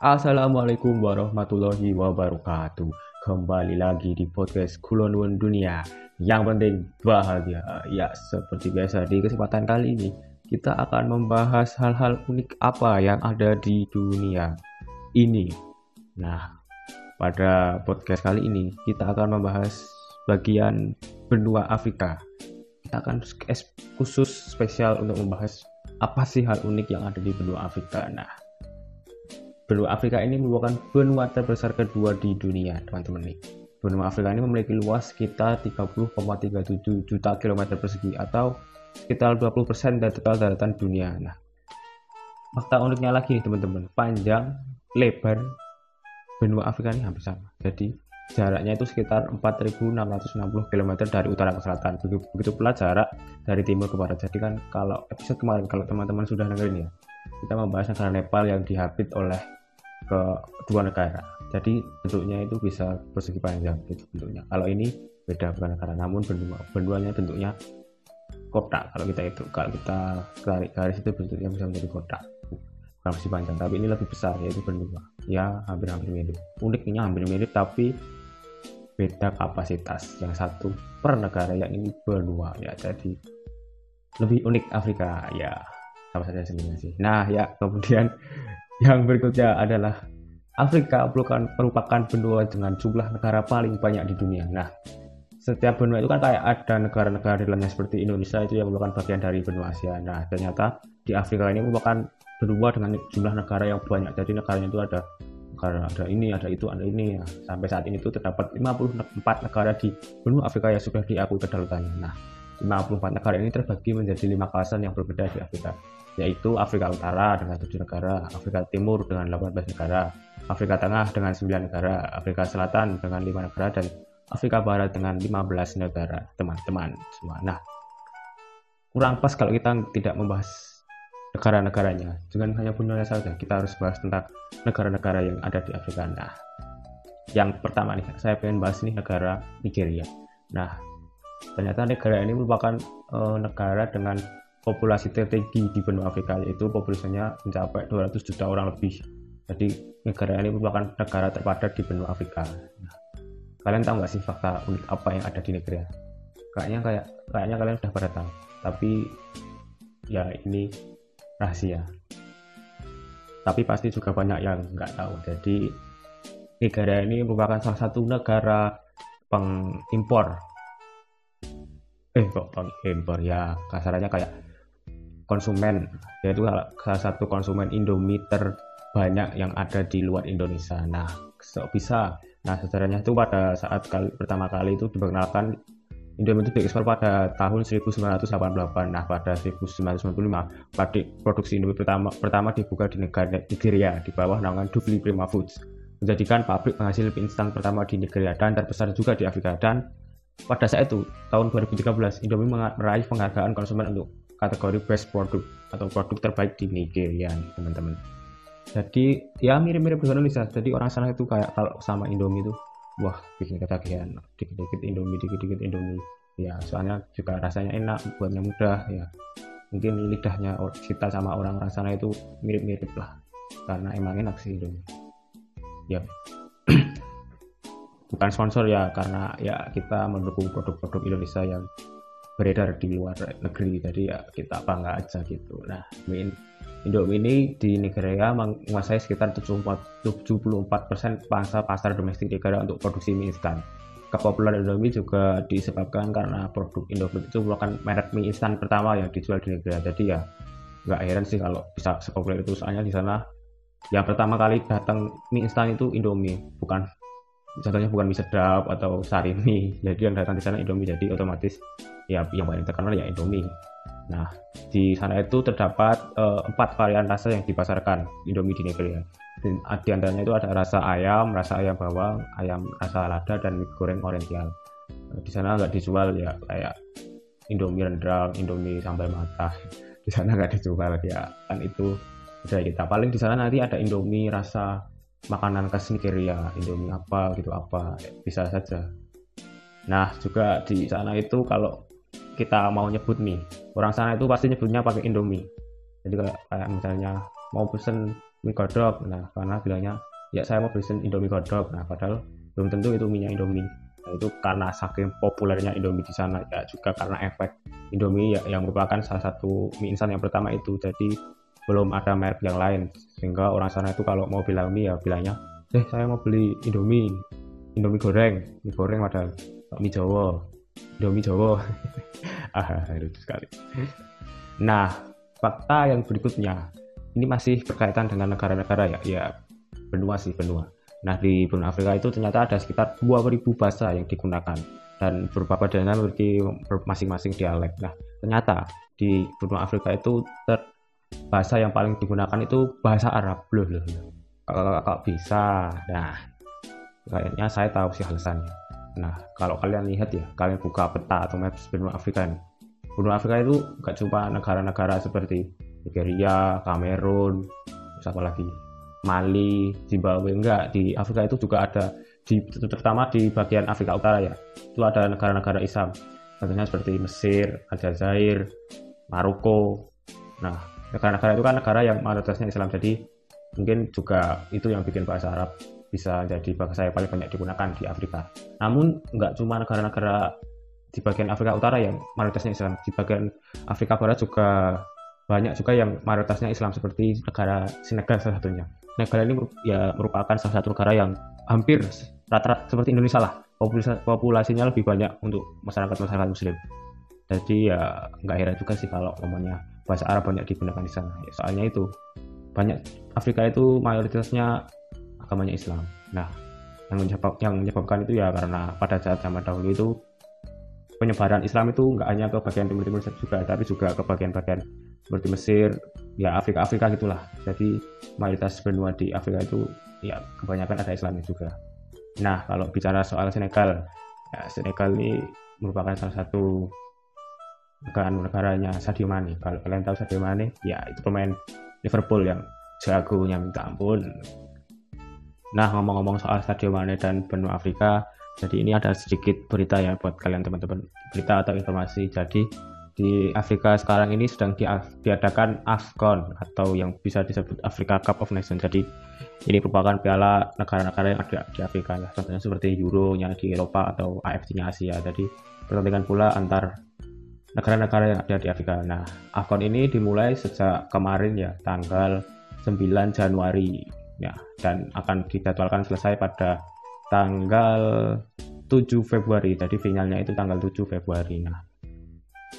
Assalamualaikum warahmatullahi wabarakatuh. Kembali lagi di podcast Kulonwon Dunia. Yang penting bahagia. Ya, seperti biasa di kesempatan kali ini kita akan membahas hal-hal unik apa yang ada di dunia ini. Nah, pada podcast kali ini kita akan membahas bagian benua Afrika. Kita akan khusus spesial untuk membahas apa sih hal unik yang ada di benua Afrika. Nah, benua Afrika ini merupakan benua terbesar kedua di dunia, teman-teman nih. Benua Afrika ini memiliki luas sekitar 30,37 juta kilometer persegi atau sekitar 20% dari total daratan dunia. Nah, fakta uniknya lagi nih teman-teman, panjang, lebar benua Afrika ini hampir sama. Jadi jaraknya itu sekitar 4.660 km dari utara ke selatan. Begitu, begitu pula jarak dari timur ke barat. Jadi kan kalau episode kemarin kalau teman-teman sudah dengerin ya, kita membahas negara Nepal yang dihabit oleh ke dua negara. Jadi bentuknya itu bisa persegi panjang gitu bentuknya. Kalau ini beda negara, namun benua benuanya bentuknya kotak. Kalau kita itu kalau kita tarik garis itu bentuknya bisa menjadi kotak. Bukan persegi panjang tapi ini lebih besar yaitu benua. Ya hampir-hampir mirip. Uniknya hampir mirip tapi beda kapasitas. Yang satu per negara yang ini benua. Ya jadi lebih unik Afrika. Ya sama saja sendiri sih. Nah ya kemudian yang berikutnya adalah Afrika merupakan, benua dengan jumlah negara paling banyak di dunia. Nah, setiap benua itu kan kayak ada negara-negara di dalamnya seperti Indonesia itu yang merupakan bagian dari benua Asia. Nah, ternyata di Afrika ini merupakan benua dengan jumlah negara yang banyak. Jadi negaranya itu ada negara ada ini, ada itu, ada ini. Nah, sampai saat ini itu terdapat 54 negara di benua Afrika yang sudah diakui kedaulatannya. Nah, 54 negara ini terbagi menjadi lima kawasan yang berbeda di Afrika yaitu Afrika Utara dengan 7 negara, Afrika Timur dengan 18 negara, Afrika Tengah dengan 9 negara, Afrika Selatan dengan 5 negara, dan Afrika Barat dengan 15 negara, teman-teman semua. Nah, kurang pas kalau kita tidak membahas negara-negaranya, dengan hanya benua saja, kita harus bahas tentang negara-negara yang ada di Afrika. Nah, yang pertama nih, saya pengen bahas nih negara Nigeria. Nah, ternyata negara ini merupakan uh, negara dengan populasi tertinggi di benua Afrika yaitu populasinya mencapai 200 juta orang lebih. Jadi negara ini merupakan negara terpadat di benua Afrika. Nah, kalian tahu nggak sih fakta unik apa yang ada di negeri? Kayaknya kayak kayaknya kalian sudah pada tahu. Tapi ya ini rahasia. Tapi pasti juga banyak yang nggak tahu. Jadi negara ini merupakan salah satu negara pengimpor eh kok pengimpor ya kasarannya kayak konsumen yaitu salah satu konsumen Indomie terbanyak yang ada di luar Indonesia. Nah, bisa. Nah, sejarahnya itu pada saat kali, pertama kali itu diperkenalkan Indomie itu diekspor pada tahun 1988. Nah, pada 1995 pabrik produksi Indomie pertama pertama dibuka di negara Nigeria di bawah naungan Dufli Prima Foods menjadikan pabrik penghasil instan pertama di Nigeria dan terbesar juga di Afrika dan pada saat itu tahun 2013 Indomie meraih penghargaan konsumen untuk kategori best product atau produk terbaik di Nigeria teman-teman. Jadi ya mirip-mirip dengan Indonesia. Jadi orang sana itu kayak kalau sama Indomie itu wah bikin ketagihan. Dikit-dikit Indomie dikit-dikit Indomie. Ya soalnya juga rasanya enak buatnya mudah ya. Mungkin lidahnya kita sama orang-orang sana itu mirip-mirip lah. Karena emang enak sih Indomie. Ya. Bukan sponsor ya karena ya kita mendukung produk-produk Indonesia yang beredar di luar negeri jadi ya kita bangga aja gitu nah main Indomie ini di Nigeria menguasai sekitar 74, 74% pangsa pasar domestik negara untuk produksi mie instan. Kepopularan Indomie juga disebabkan karena produk Indomie itu merupakan merek mie instan pertama yang dijual di Nigeria. Jadi ya nggak heran sih kalau bisa sepopuler itu soalnya di sana yang pertama kali datang mie instan itu Indomie, bukan contohnya bukan mie sedap atau sari mie. Jadi yang datang di sana Indomie jadi otomatis ya yang paling terkenal ya Indomie. Nah, di sana itu terdapat uh, empat varian rasa yang dipasarkan Indomie di negeri ya. Di antaranya itu ada rasa ayam, rasa ayam bawang, ayam rasa lada, dan mie goreng oriental. Nah, di sana nggak dijual ya kayak Indomie rendang, Indomie sambal mata. Di sana nggak dijual ya kan itu udah kita paling di sana nanti ada Indomie rasa makanan khas Nigeria, Indomie apa gitu apa bisa saja. Nah juga di sana itu kalau kita mau nyebut mie orang sana itu pasti nyebutnya pakai indomie. Jadi kayak, misalnya mau pesen mie kodok nah karena bilangnya ya saya mau pesen indomie kodok nah padahal belum tentu itu minyak indomie. Nah, itu karena saking populernya indomie di sana ya juga karena efek indomie ya, yang merupakan salah satu mie instan yang pertama itu. Jadi belum ada merek yang lain. Sehingga orang sana itu kalau mau bilang mie ya bilangnya eh saya mau beli indomie indomie goreng. Mie goreng padahal mie jawa indomie jawa. Ah lucu sekali. Nah fakta yang berikutnya. Ini masih berkaitan dengan negara-negara ya? Ya benua sih benua. Nah di benua Afrika itu ternyata ada sekitar 2000 bahasa yang digunakan dan beberapa daerah memiliki masing-masing dialek. Nah ternyata di benua Afrika itu ter bahasa yang paling digunakan itu bahasa Arab loh loh kalau kok bisa nah kayaknya saya tahu sih alasannya. Nah kalau kalian lihat ya kalian buka peta atau maps benua Afrika ini. Benua Afrika itu gak cuma negara-negara seperti Nigeria, Kamerun, siapa lagi? Mali, Zimbabwe enggak. Di Afrika itu juga ada di terutama di bagian Afrika Utara ya itu ada negara-negara Islam. Contohnya seperti Mesir, Aljazair, Maroko. Nah negara-negara itu kan negara yang mayoritasnya Islam jadi mungkin juga itu yang bikin bahasa Arab bisa jadi bahasa yang paling banyak digunakan di Afrika namun enggak cuma negara-negara di bagian Afrika Utara yang mayoritasnya Islam di bagian Afrika Barat juga banyak juga yang mayoritasnya Islam seperti negara Senegal salah satunya. Senegal ini ya merupakan salah satu negara yang hampir rata-rata seperti Indonesia lah populasinya lebih banyak untuk masyarakat-masyarakat Muslim. Jadi ya nggak heran juga sih kalau ngomongnya bahasa Arab banyak digunakan di sana. Ya, soalnya itu banyak Afrika itu mayoritasnya agamanya Islam. Nah, yang menyebab, yang menyebabkan itu ya karena pada saat zaman dahulu itu penyebaran Islam itu nggak hanya ke bagian timur-timur juga, tapi juga ke bagian-bagian seperti Mesir ya Afrika Afrika gitulah jadi mayoritas benua di Afrika itu ya kebanyakan ada Islamnya juga nah kalau bicara soal Senegal ya Senegal ini merupakan salah satu negara-negaranya Sadio Mane kalau kalian tahu Sadio Mane ya itu pemain Liverpool yang jagonya minta ampun nah ngomong-ngomong soal Sadio Mane dan benua Afrika jadi ini ada sedikit berita ya buat kalian teman-teman berita atau informasi jadi di Afrika sekarang ini sedang diadakan AFCON atau yang bisa disebut Africa Cup of Nations. Jadi ini merupakan piala negara-negara yang ada di Afrika ya. Contohnya seperti Euro-nya di Eropa atau AFC-nya Asia. Jadi pertandingan pula antar negara-negara yang ada di Afrika. Nah, AFCON ini dimulai sejak kemarin ya, tanggal 9 Januari ya dan akan dijadwalkan selesai pada tanggal 7 Februari. Jadi finalnya itu tanggal 7 Februari. Nah,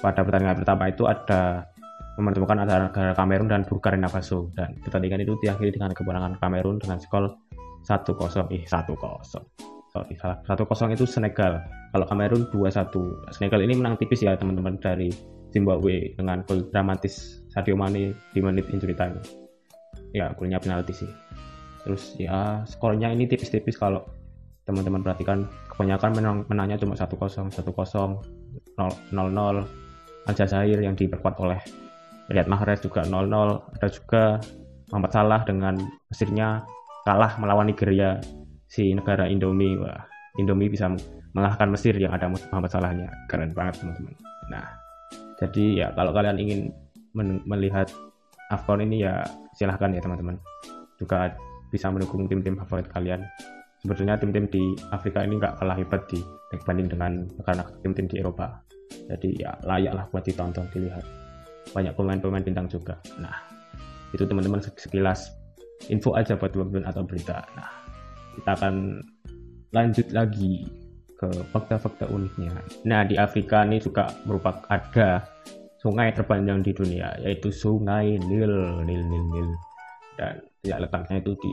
pada pertandingan pertama itu ada menemukan antara negara Kamerun dan Burkina Faso dan pertandingan itu diakhiri dengan kemenangan Kamerun dengan skor 1-0 eh 1-0 sorry salah 1-0 itu Senegal. Kalau Kamerun 2-1 Senegal ini menang tipis ya teman-teman dari Zimbabwe dengan gol dramatis Sadio Mane di menit injury time. Ya golnya penalti sih. Terus ya skornya ini tipis-tipis kalau teman-teman perhatikan. Kebanyakan menang menangnya cuma 1-0 1-0 0-0 Aljazair yang diperkuat oleh Riyad Mahrez juga 0-0 ada juga Muhammad Salah dengan Mesirnya kalah melawan Nigeria si negara Indomie wah Indomie bisa mengalahkan Mesir yang ada Muhammad Salahnya. Keren banget teman-teman. Nah jadi ya kalau kalian ingin melihat Afcon ini ya silahkan ya teman-teman. Juga bisa mendukung tim-tim favorit kalian. Sebetulnya tim-tim di Afrika ini nggak kalah hebat di dibanding dengan negara tim-tim di Eropa. Jadi ya layak lah buat ditonton dilihat. Banyak pemain-pemain bintang juga. Nah itu teman-teman sekilas info aja buat teman-teman atau berita. Nah kita akan lanjut lagi ke fakta-fakta uniknya. Nah di Afrika ini juga merupakan ada sungai terpanjang di dunia yaitu sungai Nil Nil Nil Nil. Dan ya letaknya itu di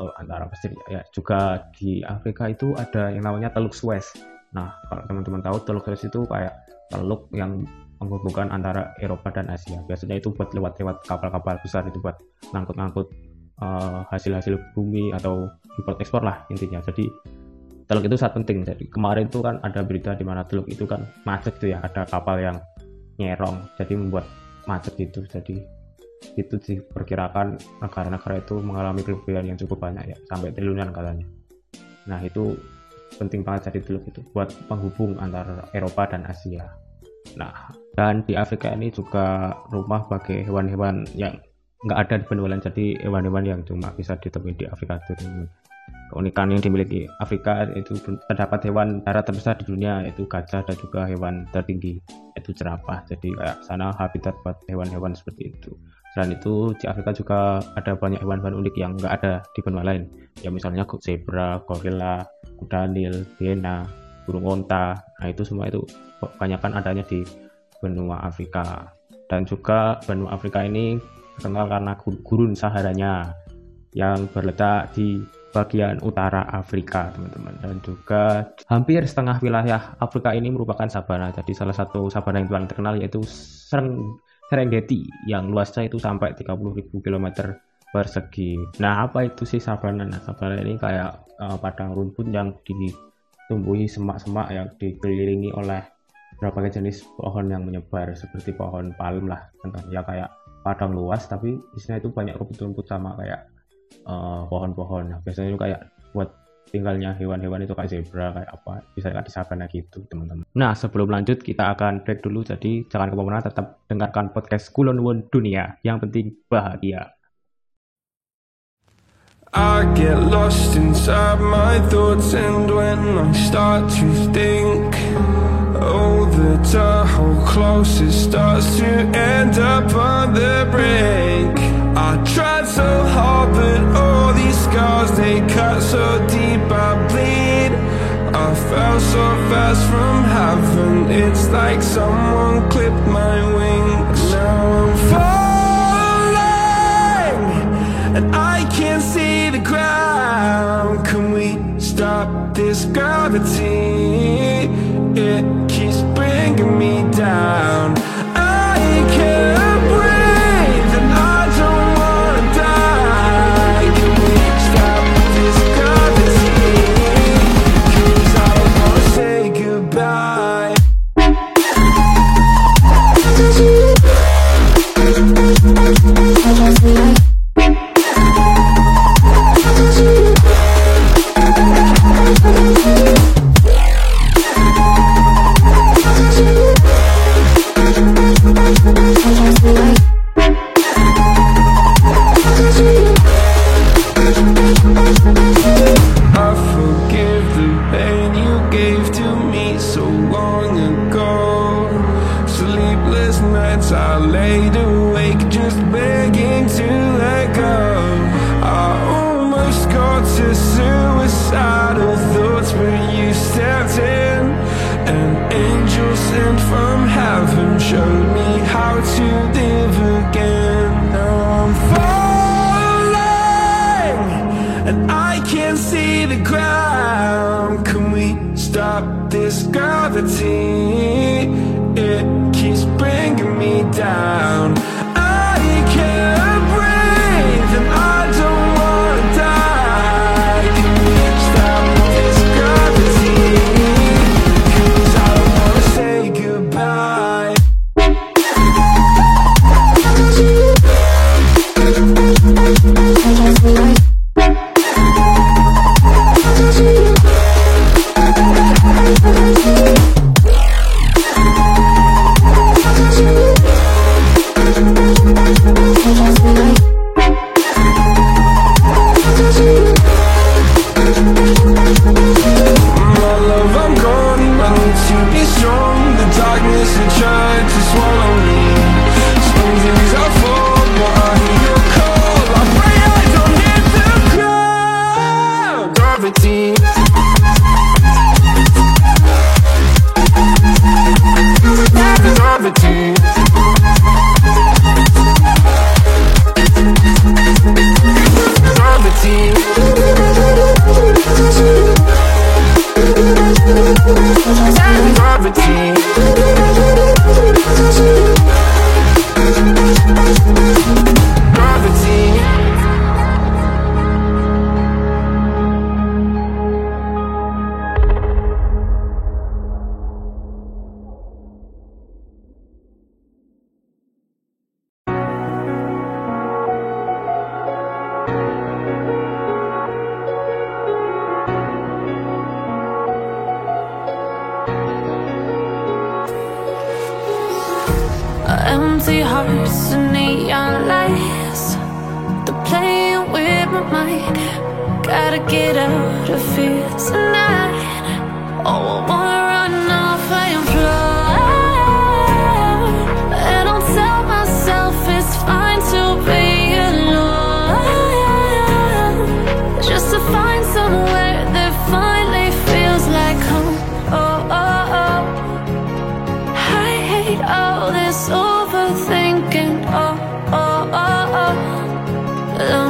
oh, antara Mesir ya. Juga di Afrika itu ada yang namanya Teluk Suez. Nah kalau teman-teman tahu Teluk Suez itu kayak teluk yang menghubungkan antara Eropa dan Asia. Biasanya itu buat lewat-lewat kapal-kapal besar itu buat ngangkut-ngangkut uh, hasil-hasil bumi atau import ekspor lah intinya. Jadi teluk itu sangat penting. Jadi kemarin itu kan ada berita di mana teluk itu kan macet tuh ya, ada kapal yang nyerong, jadi membuat macet itu. Jadi itu diperkirakan negara-negara itu mengalami kerugian yang cukup banyak ya, sampai triliunan katanya. Nah itu penting banget jadi teluk itu buat penghubung antara Eropa dan Asia. Nah, dan di Afrika ini juga rumah bagi hewan-hewan yang nggak ada di benua lain jadi hewan-hewan yang cuma bisa ditemui di Afrika itu. Keunikan yang dimiliki Afrika itu terdapat hewan darat terbesar di dunia yaitu gajah dan juga hewan tertinggi yaitu jerapah. Jadi kayak sana habitat buat hewan-hewan seperti itu. Selain itu di Afrika juga ada banyak hewan-hewan unik yang nggak ada di benua lain. Ya misalnya zebra, gorila, kuda nil, hiena, burung onta. Nah itu semua itu kebanyakan adanya di benua Afrika. Dan juga benua Afrika ini terkenal karena gurun Saharanya yang berletak di bagian utara Afrika teman-teman. Dan juga hampir setengah wilayah Afrika ini merupakan sabana. Jadi salah satu sabana yang paling terkenal yaitu Sereng Serengeti yang luasnya itu sampai 30.000 km persegi. Nah apa itu sih sabana? Nah sabana ini kayak uh, padang rumput yang ditumbuhi semak-semak yang dikelilingi oleh berbagai jenis pohon yang menyebar seperti pohon palm lah contohnya kayak padang luas tapi di sini itu banyak rumput-rumput sama kayak eh, pohon-pohon. Nah, biasanya juga kayak buat tinggalnya hewan-hewan itu kayak zebra kayak apa bisa kayak di sabana gitu teman-teman. Nah sebelum lanjut kita akan break dulu. Jadi jangan ke mana-mana tetap dengarkan podcast Kulon Won Dunia. Yang penting bahagia. I get lost inside my thoughts and when I start to think the Tahoe closest starts to end up on the brink I tried so hard, but all these scars they cut so deep. I bleed. I fell so fast from heaven. It's like someone clipped my wings. Now I'm falling, and I can't see the ground. Can we stop this gravity? It me down. sleepless nights I laid awake just begging to let go I almost got to suicidal thoughts But you stepped in An angel sent from heaven Showed me how to live. Empty hearts, and neon light lies. They're playing with my mind. Gotta get out of here tonight. Oh, I wanna alone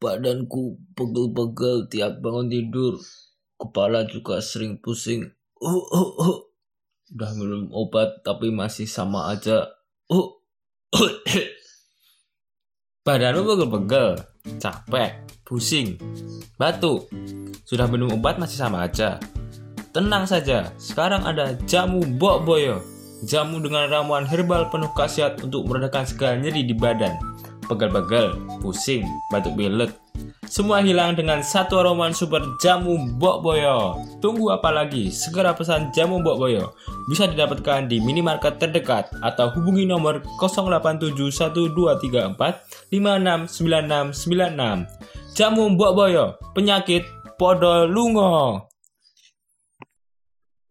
Badanku pegel-pegel tiap bangun tidur. Kepala juga sering pusing. Uh, uh, uh. Udah minum obat tapi masih sama aja. Uh, uh. Badanmu pegel-pegel, capek, pusing, batuk. Sudah minum obat masih sama aja. Tenang saja, sekarang ada jamu Mbok Boyo. Jamu dengan ramuan herbal penuh khasiat untuk meredakan segala nyeri di badan. Pegel-pegel, pusing, batuk pilek. Semua hilang dengan satu aroman super jamu Mbok Boyo. Tunggu apa lagi? Segera pesan jamu Mbok Boyo. Bisa didapatkan di minimarket terdekat atau hubungi nomor 087123456996. Jamu Mbok Boyo, penyakit podo lungo.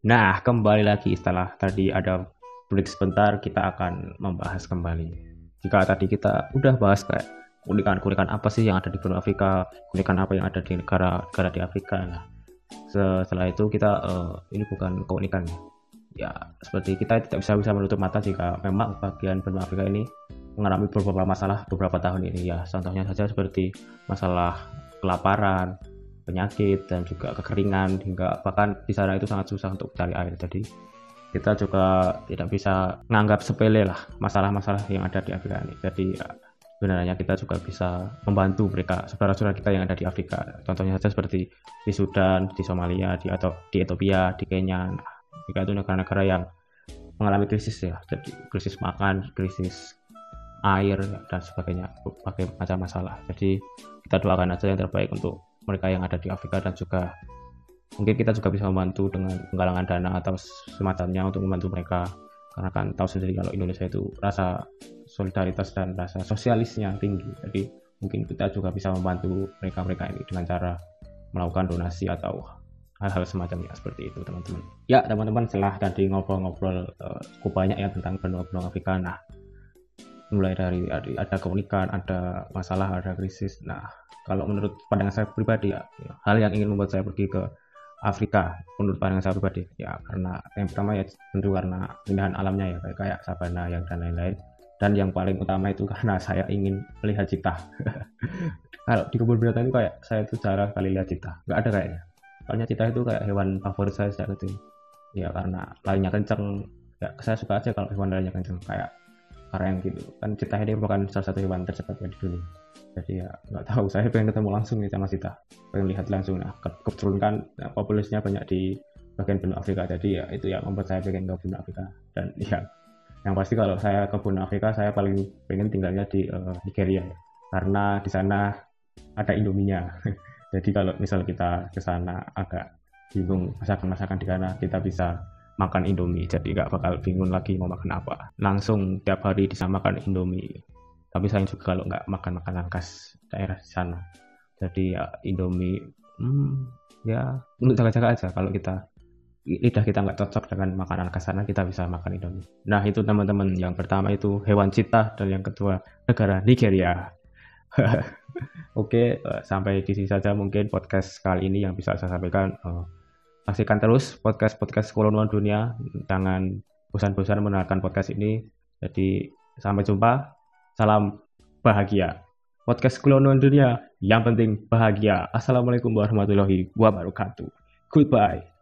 Nah, kembali lagi setelah tadi ada break sebentar, kita akan membahas kembali. Jika tadi kita udah bahas kayak kulikan-kulikan apa sih yang ada di benua Afrika, kulikan apa yang ada di negara-negara di Afrika. Nah, setelah itu kita eh, ini bukan keunikan ya. Seperti kita tidak bisa bisa menutup mata jika memang bagian benua Afrika ini mengalami beberapa masalah beberapa tahun ini ya. Contohnya saja seperti masalah kelaparan penyakit dan juga kekeringan hingga bahkan di sana itu sangat susah untuk cari air. Jadi kita juga tidak bisa menganggap sepele lah masalah-masalah yang ada di Afrika ini. Jadi ya, sebenarnya kita juga bisa membantu mereka saudara-saudara kita yang ada di Afrika. Contohnya saja seperti di Sudan di Somalia di atau di Ethiopia di Kenya. Nah, Afrika itu negara-negara yang mengalami krisis ya. Jadi krisis makan krisis air dan sebagainya. Berbagai macam masalah. Jadi kita doakan aja yang terbaik untuk mereka yang ada di Afrika dan juga mungkin kita juga bisa membantu dengan penggalangan dana atau semacamnya untuk membantu mereka. Karena kan tahu sendiri kalau Indonesia itu rasa solidaritas dan rasa sosialisnya tinggi. Jadi mungkin kita juga bisa membantu mereka-mereka ini dengan cara melakukan donasi atau hal-hal semacamnya seperti itu teman-teman. Ya teman-teman setelah tadi ngobrol-ngobrol uh, cukup banyak ya tentang benua-benua Afrika. Nah mulai dari ada keunikan ada masalah ada krisis. Nah kalau menurut pandangan saya pribadi ya, ya hal yang ingin membuat saya pergi ke Afrika menurut pandangan saya pribadi. Ya karena yang pertama ya tentu karena keindahan alamnya ya kayak, kayak sabana yang dan lain-lain. Dan yang paling utama itu karena saya ingin melihat cita. Kalau di kebun binatang itu kayak saya tuh jarang kali lihat cita. Nggak ada kayaknya soalnya cita itu kayak hewan favorit saya sejak kecil. Ya karena larinya kenceng. Ya saya suka aja kalau hewan larinya kenceng. Kayak keren gitu. Kan cita ini merupakan salah satu hewan tercepat di dunia jadi ya nggak tahu. Saya pengen ketemu langsung nih sama cita pengen lihat langsung. Nah ke kebetulan kan nah, populasinya banyak di bagian benua Afrika jadi ya itu yang membuat saya pengen ke benua Afrika. Dan ya yang pasti kalau saya ke benua Afrika saya paling pengen tinggalnya di uh, Nigeria ya. Karena di sana ada Indominya. Jadi kalau misal kita ke sana agak bingung masakan-masakan di sana kita bisa makan Indomie jadi nggak bakal bingung lagi mau makan apa. Langsung tiap hari bisa makan Indomie. Tapi sayang juga kalau nggak makan makanan khas daerah sana. Jadi ya Indomie hmm, ya untuk jaga-jaga aja kalau kita lidah kita nggak cocok dengan makanan khas sana kita bisa makan Indomie. Nah itu teman-teman yang pertama itu hewan cita dan yang kedua negara Nigeria. Oke, eh, sampai di sini saja mungkin podcast kali ini yang bisa saya sampaikan. Eh, Saksikan terus podcast-podcast Kolonial Dunia. Jangan bosan-bosan mendengarkan podcast ini. Jadi sampai jumpa. Salam bahagia. Podcast Kolonial Dunia yang penting bahagia. Assalamualaikum warahmatullahi wabarakatuh. Goodbye.